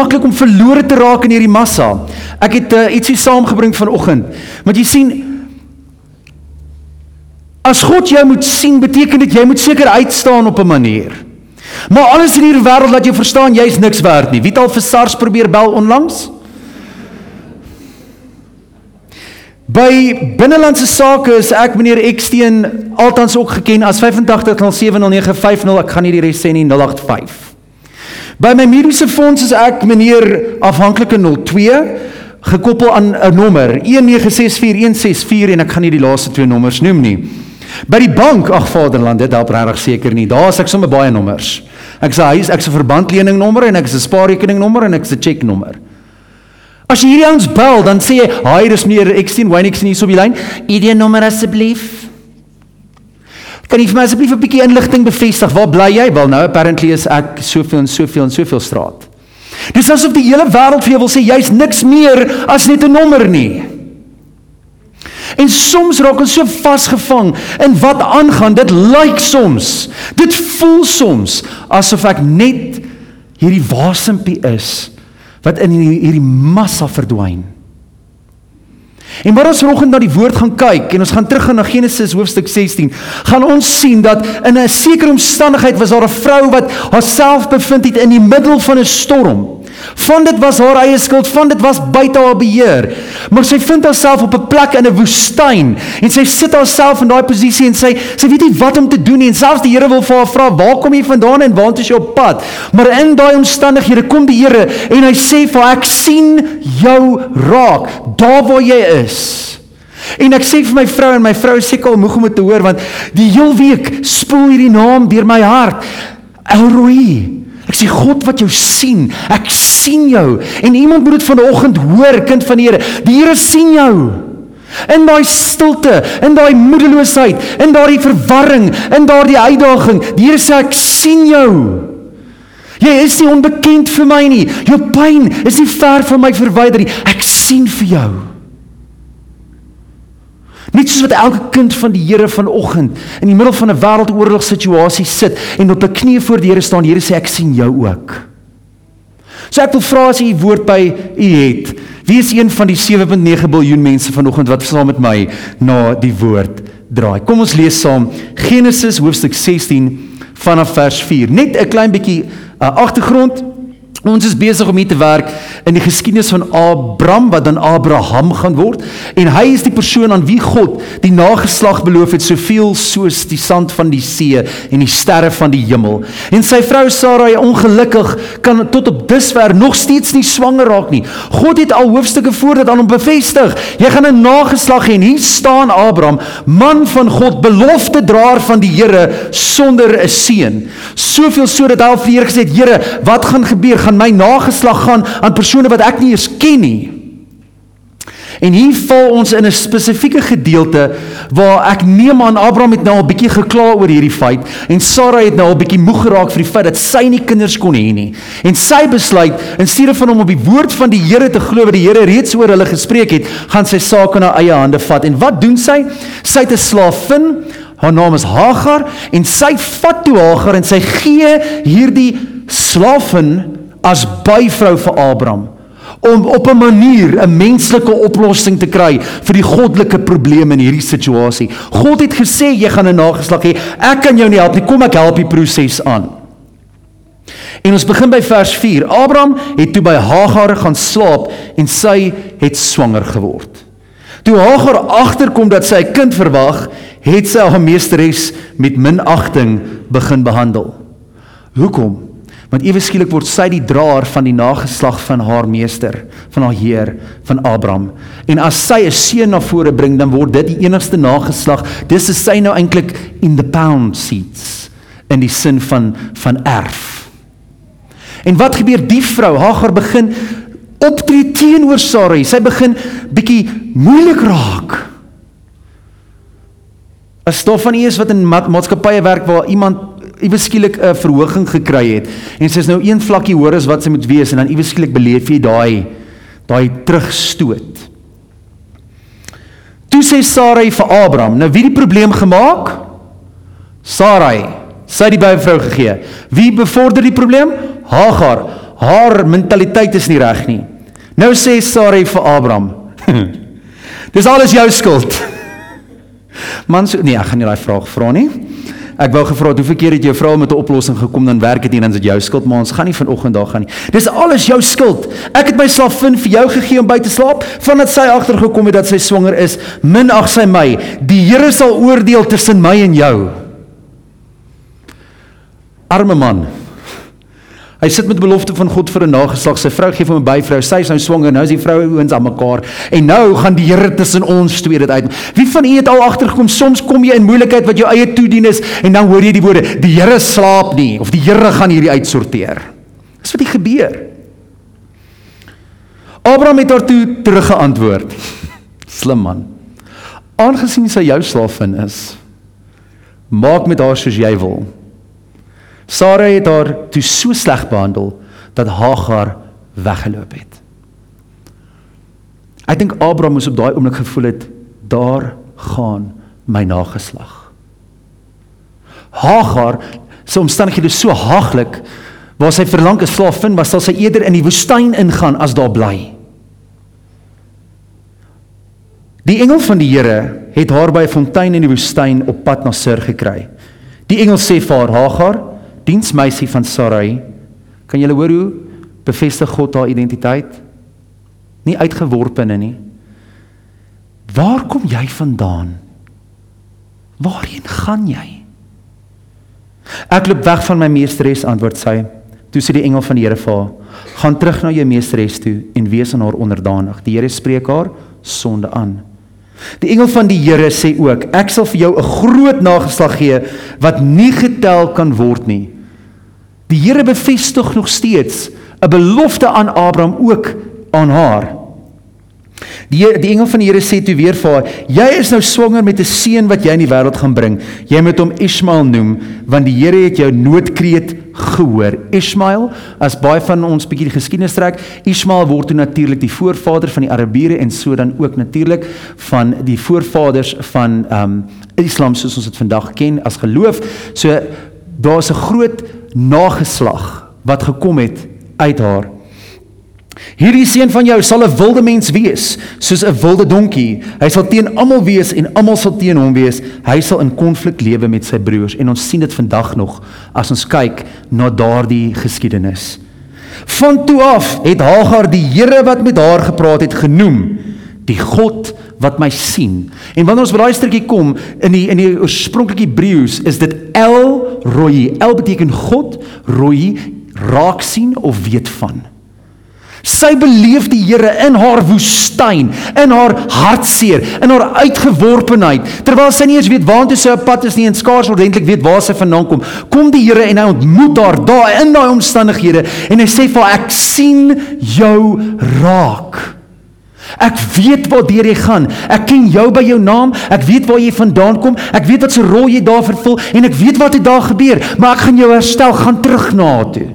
maklik om verlore te raak in hierdie massa. Ek het uh, ietsie saamgebring vanoggend. Want jy sien as God jou moet sien, beteken dit jy moet seker uitstaan op 'n manier. Maar alles in hierdie wêreld laat jou verstaan jy's niks werd nie. Wie het al vir SARS probeer bel onlangs? By binnelandse sake is ek meneer Eksteen altans ook geken as 85070950 ek gaan nie die res sê nie 085. By my mediese fonds is ek meneer afhanklike 02 gekoppel aan 'n nommer 1964164 en ek gaan nie die laaste twee nommers noem nie. By die bank, ag Vaderland, dit help regtig seker nie. Daar's ek sommer baie nommers. Ek sê huis, ek's 'n verbandleningnommer en ek is 'n spaarrekeningnommer en ek is 'n chequenommer. As jy hierdie ouens bel, dan sê jy, "Hi, dis meneer Xteen Wynix hier so op die lyn. ID nommer asseblief." Kan jy vir my asseblief 'n bietjie inligting bevestig? Waar bly jy? Wel nou, apparently is ek soveel en soveel en soveel straat. Dis asof die hele wêreld vir jou wil sê jy's niks meer as net 'n nommer nie. En soms raak ons so vasgevang in wat aangaan. Dit lyk soms, dit voel soms asof ek net hierdie wasempie is wat in hierdie massa verdwyn. En maar ons vanoggend na die woord gaan kyk en ons gaan terug gaan na Genesis hoofstuk 16, gaan ons sien dat in 'n sekere omstandigheid was daar 'n vrou wat haarself bevind het in die middel van 'n storm. Van dit was haar eie skuld, van dit was buite haar beheer. Maar sy vind haarself op 'n plek in 'n woestyn en sy sit haarself in daai posisie en sy sy weet nie wat om te doen nie en selfs die Here wil vir haar vra, "Waar kom jy vandaan en waartoe is jy op pad?" Maar in daai omstandighede kom die Here en hy sê vir haar, "Ek sien jou raak daar waar jy is." En ek sê vir my vrou en my vrou is seker al moeg om dit te hoor want die heel week spoel hierdie naam deur my hart. Elroy. Ek sê God wat jou sien, ek sien jou. En iemand moet dit vanoggend hoor, kind van die Here. Die Here sien jou. In daai stilte, in daai moedeloosheid, in daardie verwarring, in daardie uitdaging. Die Here sê ek sien jou. Jy is nie onbekend vir my nie. Jou pyn is nie ver van my verwyder nie. Ek sien vir jou. Net soos wat elke kind van die Here vanoggend in die middel van 'n wêreldoorlogssituasie sit en op 'n knie voor die Here staan, die Here sê ek sien jou ook. So ek wil vra as jy woord by u het, wie is een van die 7.9 miljard mense vanoggend wat saam met my na die woord draai? Kom ons lees saam Genesis hoofstuk 16 vanaf vers 4. Net 'n klein bietjie uh, agtergrond Ons is besig om hier te werk in die geskiedenis van Abraham wat dan Abraham gaan word en hy is die persoon aan wie God die nageslag beloof het soveel soos die sand van die see en die sterre van die hemel. En sy vrou Sarai ongelukkig kan tot op dusver nog steeds nie swanger raak nie. God het al hoofstukke voor dit aan hom bevestig. Jy gaan 'n nageslag hê en hier staan Abraham, man van God, belofte draer van die Here sonder 'n seun. Soveel so dat hy al vir die Here gesê het: "Here, wat gaan gebeur? Gaan my nageslag gaan aan persone wat ek nie eens ken nie?" En hier val ons in 'n spesifieke gedeelte waar ek neem aan Abraham het nou al bietjie gekla oor hierdie feit en Sara het nou al bietjie moeg geraak vir die feit dat sy nie kinders kon hê nie. En sy besluit in steede van hom op die woord van die Here te glo wat die Here reeds oor hulle gespreek het, gaan sy sake na eie hande vat. En wat doen sy? Sy het 'n slaafin Haar naam is Hagar en sy vat toe Hagar en sy gee hierdie slaafin as byvrou vir Abraham om op 'n manier 'n menslike oplossing te kry vir die goddelike probleme in hierdie situasie. God het gesê jy gaan 'n nageslag hê. Ek kan jou nie help nie. Kom ek help die proses aan. En ons begin by vers 4. Abraham het toe by Hagar gaan slaap en sy het swanger geword. Toe Hagar agterkom dat sy 'n kind verwag, het sy haar meesteres met minagting begin behandel. Hoekom? Want ewe skielik word sy die draer van die nageslag van haar meester, van haar Heer, van Abraham. En as sy 'n seun na vore bring, dan word dit die enigste nageslag. Dis is sy nou eintlik in the pound seats in die sin van van erf. En wat gebeur die vrou? Hagar begin optree teenoor Sarai. Sy begin bietjie moeilik raak. As stof van iets wat in maatskappye werk waar iemand iewes skielik 'n verhoging gekry het en sy's nou een vlakkie hoër as wat sy moet wees en dan iewes skielik beleef jy daai daai terugstoot. Toe sê Sarai vir Abraham, nou wie die probleem gemaak? Sarai, sy het die byvrou gegee. Wie bevorder die probleem? Hagar. Haar mentaliteit is nie reg nie. Nou sê Sarai vir Abraham: Dis alles jou skuld. Man, so, nee, ek gaan nie daai vraag vra nie. Ek wou gevra het hoeveel keer het jou vrou met 'n oplossing gekom dan werk dit nie dan is dit jou skuld maar ons gaan nie vanoggend daar gaan nie. Dis alles jou skuld. Ek het my slavin vir jou gegee om by te slaap vandat sy agtergekom het dat sy swanger is. Minag sy my. Die Here sal oordeel tussen my en jou. Arme man. Hy sit met belofte van God vir 'n nageslag. Sy vrou gee hom 'n byvrou. Sy is nou swanger. Nou is die vroue ouens aan mekaar. En nou gaan die Here tussen ons twee dit uit. Wie van u het al agtergekom soms kom jy in moeilikheid wat jou eie toedien is en dan hoor jy die woorde: "Die Here slaap nie" of "Die Here gaan hierdie uitsorteer." Dis wat hier gebeur. Abraham het daartoe teruggeantwoord. Slim man. Aangesien sy jou slaafin is, maak met haar soos jy wil. Sara het haar toe so sleg behandel dat Hagar weggeloop het. Ek dink Abraham moes op daai oomblik gevoel het daar gaan my nageslag. Hagar se omstandighede so haaglik waar sy verlang 'n slaaf vind, was sal sy eerder in die woestyn ingaan as daar bly. Die engel van die Here het haar by 'n fontein in die woestyn op pad na Sur gekry. Die engel sê vir haar: "Hagar, diensmeisie van Sarai. Kan julle hoor hoe bevestig God haar identiteit? Nie uitgeworpene nie. Waar kom jy vandaan? Waarheen gaan jy? Ek loop weg van my meesteres antwoord sy. Toe sê die engel van die Here vir haar: "Gaan terug na jou meesteres toe en wees aan haar onderdanig." Die Here spreek haar sonde aan. Die engel van die Here sê ook: Ek sal vir jou 'n groot nageslag gee wat nie getel kan word nie. Die Here bevestig nog steeds 'n belofte aan Abraham ook aan haar. Die die engel van die Here sê toe weer vir haar: "Jy is nou swanger met 'n seun wat jy in die wêreld gaan bring. Jy moet hom Ismael noem, want die Here het jou noodkreet gehoor." Ismael, as baie van ons bietjie die geskiedenis trek, Ismael word toe natuurlik die voorvader van die Arabiere en so dan ook natuurlik van die voorvaders van ehm um, Islam soos ons dit vandag ken as geloof. So daar's 'n groot nageslag wat gekom het uit haar. Hierdie seun van jou sal 'n wilde mens wees, soos 'n wilde donkie. Hy sal teen almal wees en almal sal teen hom wees. Hy sal in konflik lewe met sy broers en ons sien dit vandag nog as ons kyk na daardie geskiedenis. Van toe af het Hagar die Here wat met haar gepraat het genoem, die God wat my sien. En wanneer ons by daai stukkie kom in die in die oorspronklike Hebreëus is dit El Roi. El beteken God, Roi raak sien of weet van. Sy beleef die Here in haar woestyn, in haar hartseer, in haar uitgeworpenheid, terwyl sy nie eens weet waartoe sy op pad is nie en skaars ordentlik weet waar sy vandaan kom. Kom die Here en hy ontmoet haar daar in daai omstandighede en hy sê vir haar ek sien jou raak. Ek weet waar jy gaan. Ek ken jou by jou naam. Ek weet waar jy vandaan kom. Ek weet wat se rol jy daar vervul en ek weet wat het daar gebeur, maar ek gaan jou herstel, gaan terug na toe.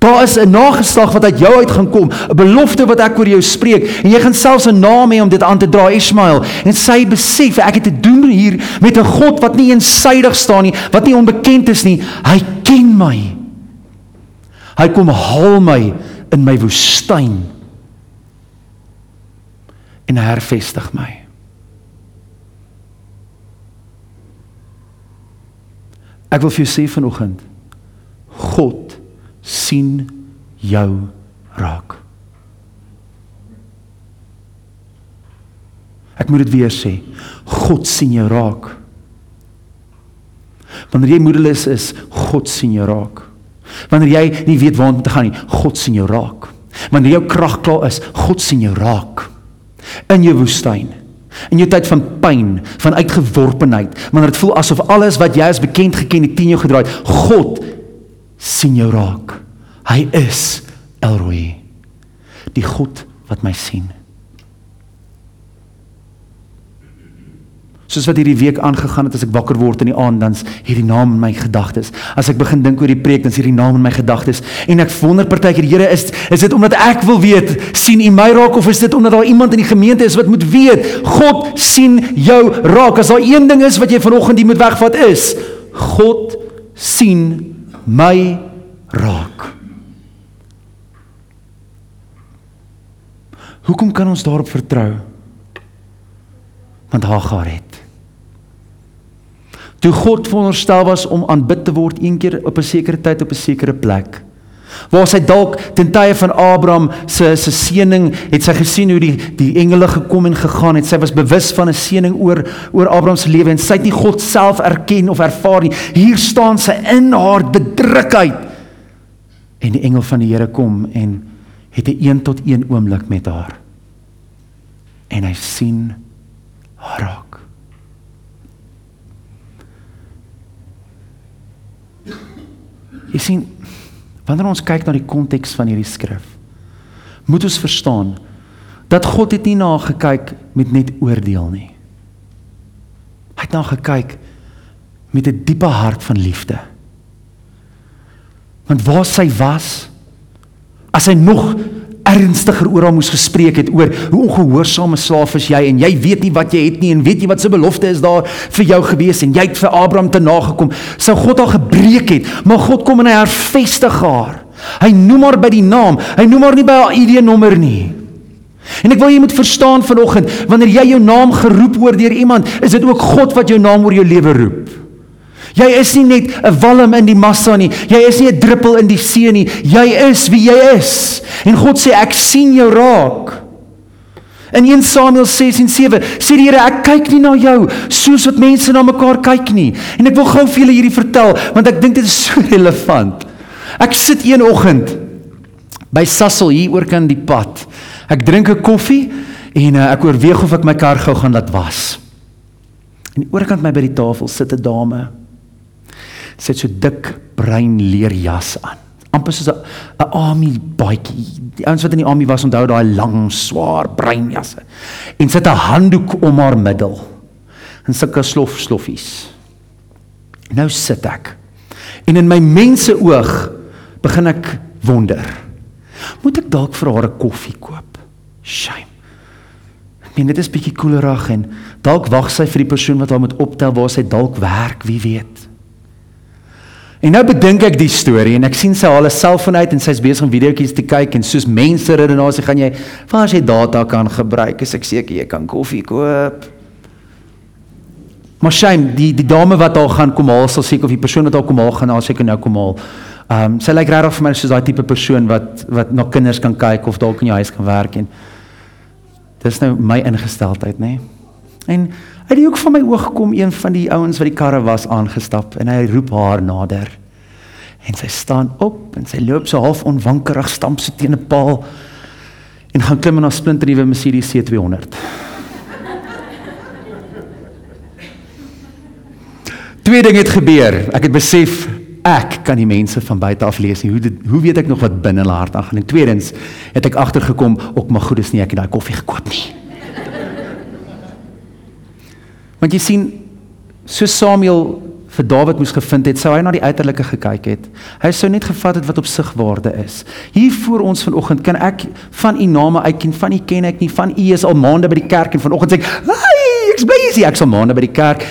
Daar is 'n nageslag wat uit jou uit gaan kom, 'n belofte wat ek oor jou spreek en jy gaan selfs 'n naam hê om dit aan te dra, Ismael. En sy besef ek het te doen hier met 'n God wat nie eensydig staan nie, wat nie onbekend is nie. Hy ken my. Hy kom haal my in my woestyn en hervestig my. Ek wil vir jou sê vanoggend God sien jou raak. Ek moet dit weer sê. God sien jou raak. Wanneer jy moedeloos is, God sien jou raak. Wanneer jy nie weet waar om te gaan nie, God sien jou raak. Wanneer jou krag klaar is, God sien jou raak in jou woestyn. In jou tyd van pyn, van uitgeworpenheid, wanneer dit voel asof alles wat jy as bekend geken het teen jou gedraai het, God sien jou raak. Hy is Elroy. Die God wat my sien. Soos wat hierdie week aangegaan het, as ek wakker word in die aand, dan's hierdie naam in my gedagtes. As ek begin dink oor die preek, dan's hierdie naam in my gedagtes. En ek wonder partykeer, Here, is is dit omdat ek wil weet, sien U my raak of is dit omdat daar iemand in die gemeente is wat moet weet, God sien jou raak. As daar een ding is wat jy vanoggend hier moet wegvat is, God sien my raak. Hoekom kan ons daarop vertrou? Want Hagar het Toe God veronderstel was om aanbid te word een keer op 'n sekere tyd op 'n sekere plek. Waar sy dalk ten tye van Abraham se se seëning het sy gesien hoe die die engele gekom en gegaan het. Sy was bewus van 'n seëning oor oor Abraham se lewe en sy het nie God self erken of ervaar nie. Hier staan sy in haar bedrukheid. En die engel van die Here kom en het 'n een tot een oomblik met haar. En hy sien haar raak. Jy sien wanneer ons kyk na die konteks van hierdie skrif, moet ons verstaan dat God het nie na gekyk met net oordeel nie. Hy het na gekyk met 'n diepe hart van liefde. Want waar sy was, as hy nog ernstiger oor haar moes gespreek het oor hoe ongehoorsame slaaf is jy en jy weet nie wat jy het nie en weet nie wat se belofte is daar vir jou gewees en jy het vir Abraham te nagekom. Sou God al gebreek het maar God kom en hy hervestig haar. Hy noem haar by die naam. Hy noem haar nie by haar ID nommer nie. En ek wil jy moet verstaan vanoggend wanneer jy jou naam geroep word deur iemand is dit ook God wat jou naam oor jou lewe roep Jy is nie net 'n walm in die massa nie. Jy is nie 'n druppel in die see nie. Jy is wie jy is. En God sê ek sien jou raak. In 1 Samuel 6 en 7 sê die Here ek kyk nie na jou soos wat mense na mekaar kyk nie. En ek wil gou vir julle hierdie vertel want ek dink dit is so relevant. Ek sit een oggend by Sassel hier oor kan die pad. Ek drink 'n koffie en uh, ek oorweeg of ek my kar gou gaan laat was. En oorkant my by die tafel sit 'n dame sy het so dik bruin leer jas aan. amper soos 'n army baadjie. Die ouens wat in die army was onthou daai lang, swaar bruin jasse. En sy het 'n handdoek om haar middel. En sulke slof sloffies. Nou sit ek. En in my mense oog begin ek wonder. Moet ek dalk vir haar 'n koffie koop? Shame. Ek meen dit is bietjie koelerig en dalk wag sy vir die persoon wat haar moet optel waar sy dalk werk, wie weet. En nou bedink ek die storie en ek sien sy haal 'n selfoon uit en sy's besig om videoetjies te kyk en soos mense redenasie gaan jy waar as jy data kan gebruik is ek seker jy kan koffie koop. Maar shame die die dame wat al gaan kom haal sal seker of die persoon wat al kom haal gaan al seker nou kom haal. Ehm um, sy lyk regtig vir my soos daai tipe persoon wat wat na kinders kan kyk of dalk in jou huis kan werk en dis nou my ingesteldheid nê. Nee? En Uit die hoek van my oog kom een van die ouens wat die karre was aangestap en hy roep haar nader. En sy staan op en sy loop so half onwankerig stamp so teen 'n paal en gaan klim in haar splinternuwe Mercedes C200. Twee dinge het gebeur. Ek het besef ek kan die mense van buite af lees nie. Hoe dit, hoe weet ek nog wat binne hulle hart aangaan? En tweedens het ek agtergekom ook maar goed is nie ek het daai koffie gekoop nie. Want jy sien so Samuel vir Dawid moes gevind het, sou hy na die uiterlike gekyk het. Hy sou net gevat het wat op sigwaarde is. Hier voor ons vanoggend kan ek van u name uitken, van u ken ek nie, van u is al maande by die kerk en vanoggend sê ek, "Hey, ek's hier, ek's al maande by die kerk."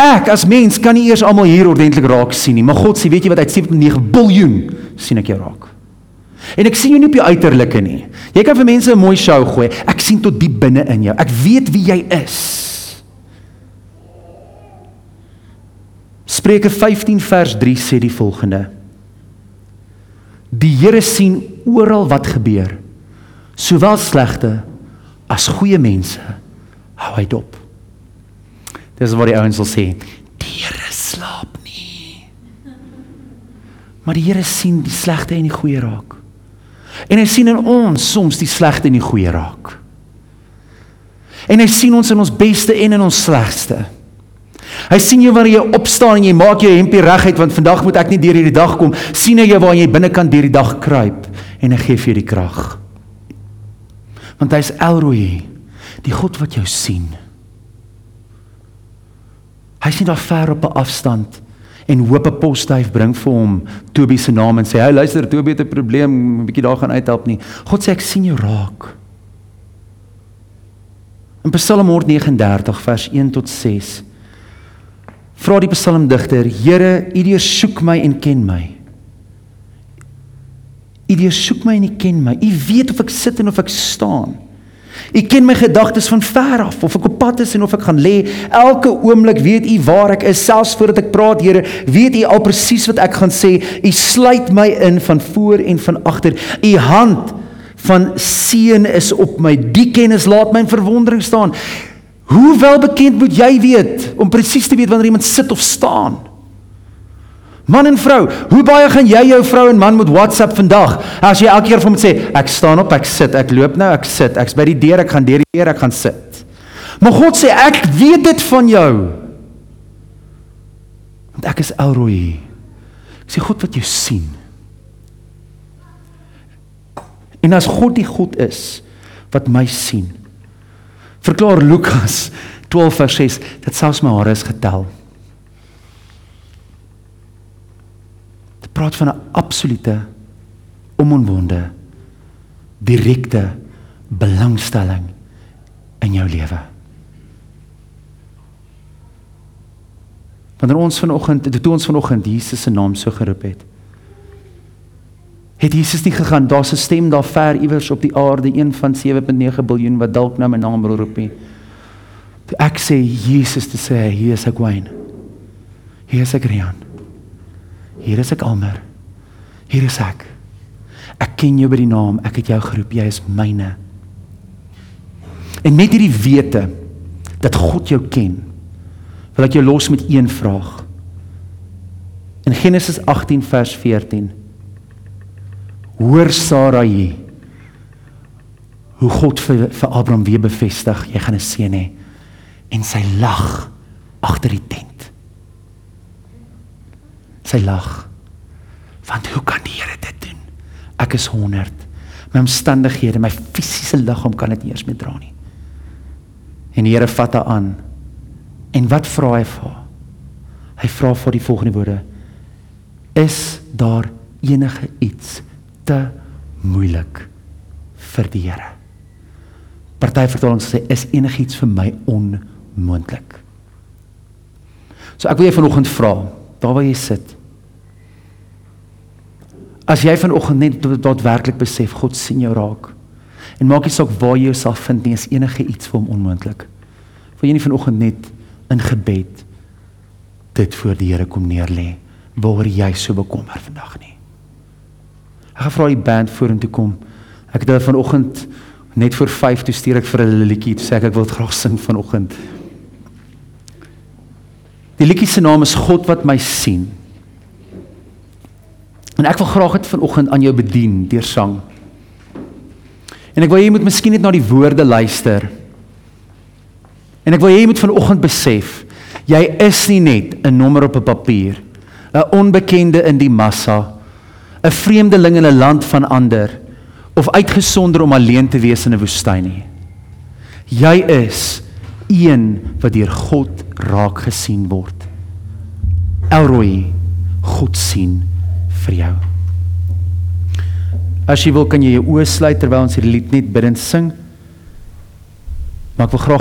Ek as mens kan nie eers almal hier ordentlik raak sien nie, maar God sê, weet jy wat, uit 7.9 biljoen sien ek jou raak. En ek sien jou nie op jou uiterlike nie. Jy kan vir mense 'n mooi show gooi. Ek sien tot diep binne in jou. Ek weet wie jy is. Spreuke 15 vers 3 sê die volgende: Die Here sien oral wat gebeur, sowel slegte as goeie mense hou hy dop. Dis wat die ouens sal sê, die Here slaap nie. Maar die Here sien die slegte en die goeie raak. En hy sien in ons soms die slegte en die goeie raak. En hy sien ons in ons beste en in ons slegste. Hy sien jou wanneer jy opstaan en jy maak jou hempie reguit want vandag moet ek nie deur hierdie dag kom. sien hy jou waar jy binnekant deur die dag kruip en hy gee vir jou die krag. Want hy's Elroy, die God wat jou sien. Hy sien daar ver op 'n afstand en hoop 'n posduif bring vir hom Tobie se naam en sê hy luister Tobie het 'n probleem, 'n bietjie daar gaan uithelp nie. God sê ek sien jou raak. In Psalm 139 vers 1 tot 6 Vra die psalmdigter: Here, U deursoek my en ken my. U deursoek my en U ken my. U weet of ek sit en of ek staan. U ken my gedagtes van ver af, of ek op pad is en of ek gaan lê. Elke oomblik weet U waar ek is, selfs voordat ek praat, Here, weet U al presies wat ek gaan sê. U sluit my in van voor en van agter. U hand van seën is op my. Die kennis laat my in verwondering staan. Hoe wel bekend moet jy weet om presies te weet wanneer iemand sit of staan? Man en vrou, hoe baie gaan jy jou vrou en man moet WhatsApp vandag? As jy elke keer vir hom sê, ek staan op, ek sit, ek loop nou, ek sit, ek's by die deur, ek gaan deur die deur, ek gaan sit. Maar God sê, ek weet dit van jou. Want ek is Elroy. Ek sê God wat jou sien. En as God die God is wat my sien. Verklaar Lukas 12 vers 6, dit selfs my hare is getel. praat van 'n absolute onomwonde direkte belangstelling in jou lewe. Wanneer ons vanoggend toe ons vanoggend Jesus se naam so geroep het, het Jesus nie gegaan daar's 'n stem daar ver iewers op die aarde een van 7.9 biljoen wat dalk nou my naam roep nie. Ek sê Jesus te sê hier is ek Wayne. Hier is ek Rian. Hier is ek Almer. Hier is ek. Ek ken jou by die naam. Ek het jou geroep. Jy is myne. En met hierdie wete dat God jou ken, wil ek jou los met een vraag. In Genesis 18 vers 14. Hoor Sarai hoe God vir vir Abraham weer bevestig, jy gaan 'n seun hê en sy lag agter die tent sy lag. Want hoe kan die Here dit doen? Ek is 100. My omstandighede, my fisiese liggaam kan dit nie eens meer dra nie. En die Here vat haar aan. En wat vra hy vir haar? Hy vra vir die volgende woorde: Is daar enige iets te moeilik vir die Here? Party vertalings sê is enigiets vir my onmoontlik. So ek wil jou vanoggend vra, daar waar jy sit, As jy vanoggend net daadwerklik besef God sien jou raak. En maak nie saak waar jy jouself vind nie, is enige iets vir hom onmoontlik. Wil jy nie vanoggend net in gebed dit voor die Here kom neerlê waaroor jy so bekommer vandag nie. Ek gaan vra die band vorentoe kom. Ek het hulle vanoggend net voor 5 toe stuur ek vir hulle 'n liedjie, sê ek ek wil dit graag sing vanoggend. Die liedjie se naam is God wat my sien. En ek wil graag dit vanoggend aan jou bedien deur sang. En ek wil jy moet miskien net na die woorde luister. En ek wil jy moet vanoggend besef, jy is nie net 'n nommer op 'n papier, 'n onbekende in die massa, 'n vreemdeling in 'n land van ander of uitgesonder om alleen te wees in 'n woestyn nie. Jy is een wat deur God raak gesien word. Elroy, God sien vir jou. As jy wil kan jy jou oë sluit terwyl ons hierdie lied net bidend sing. Maar ek wil graag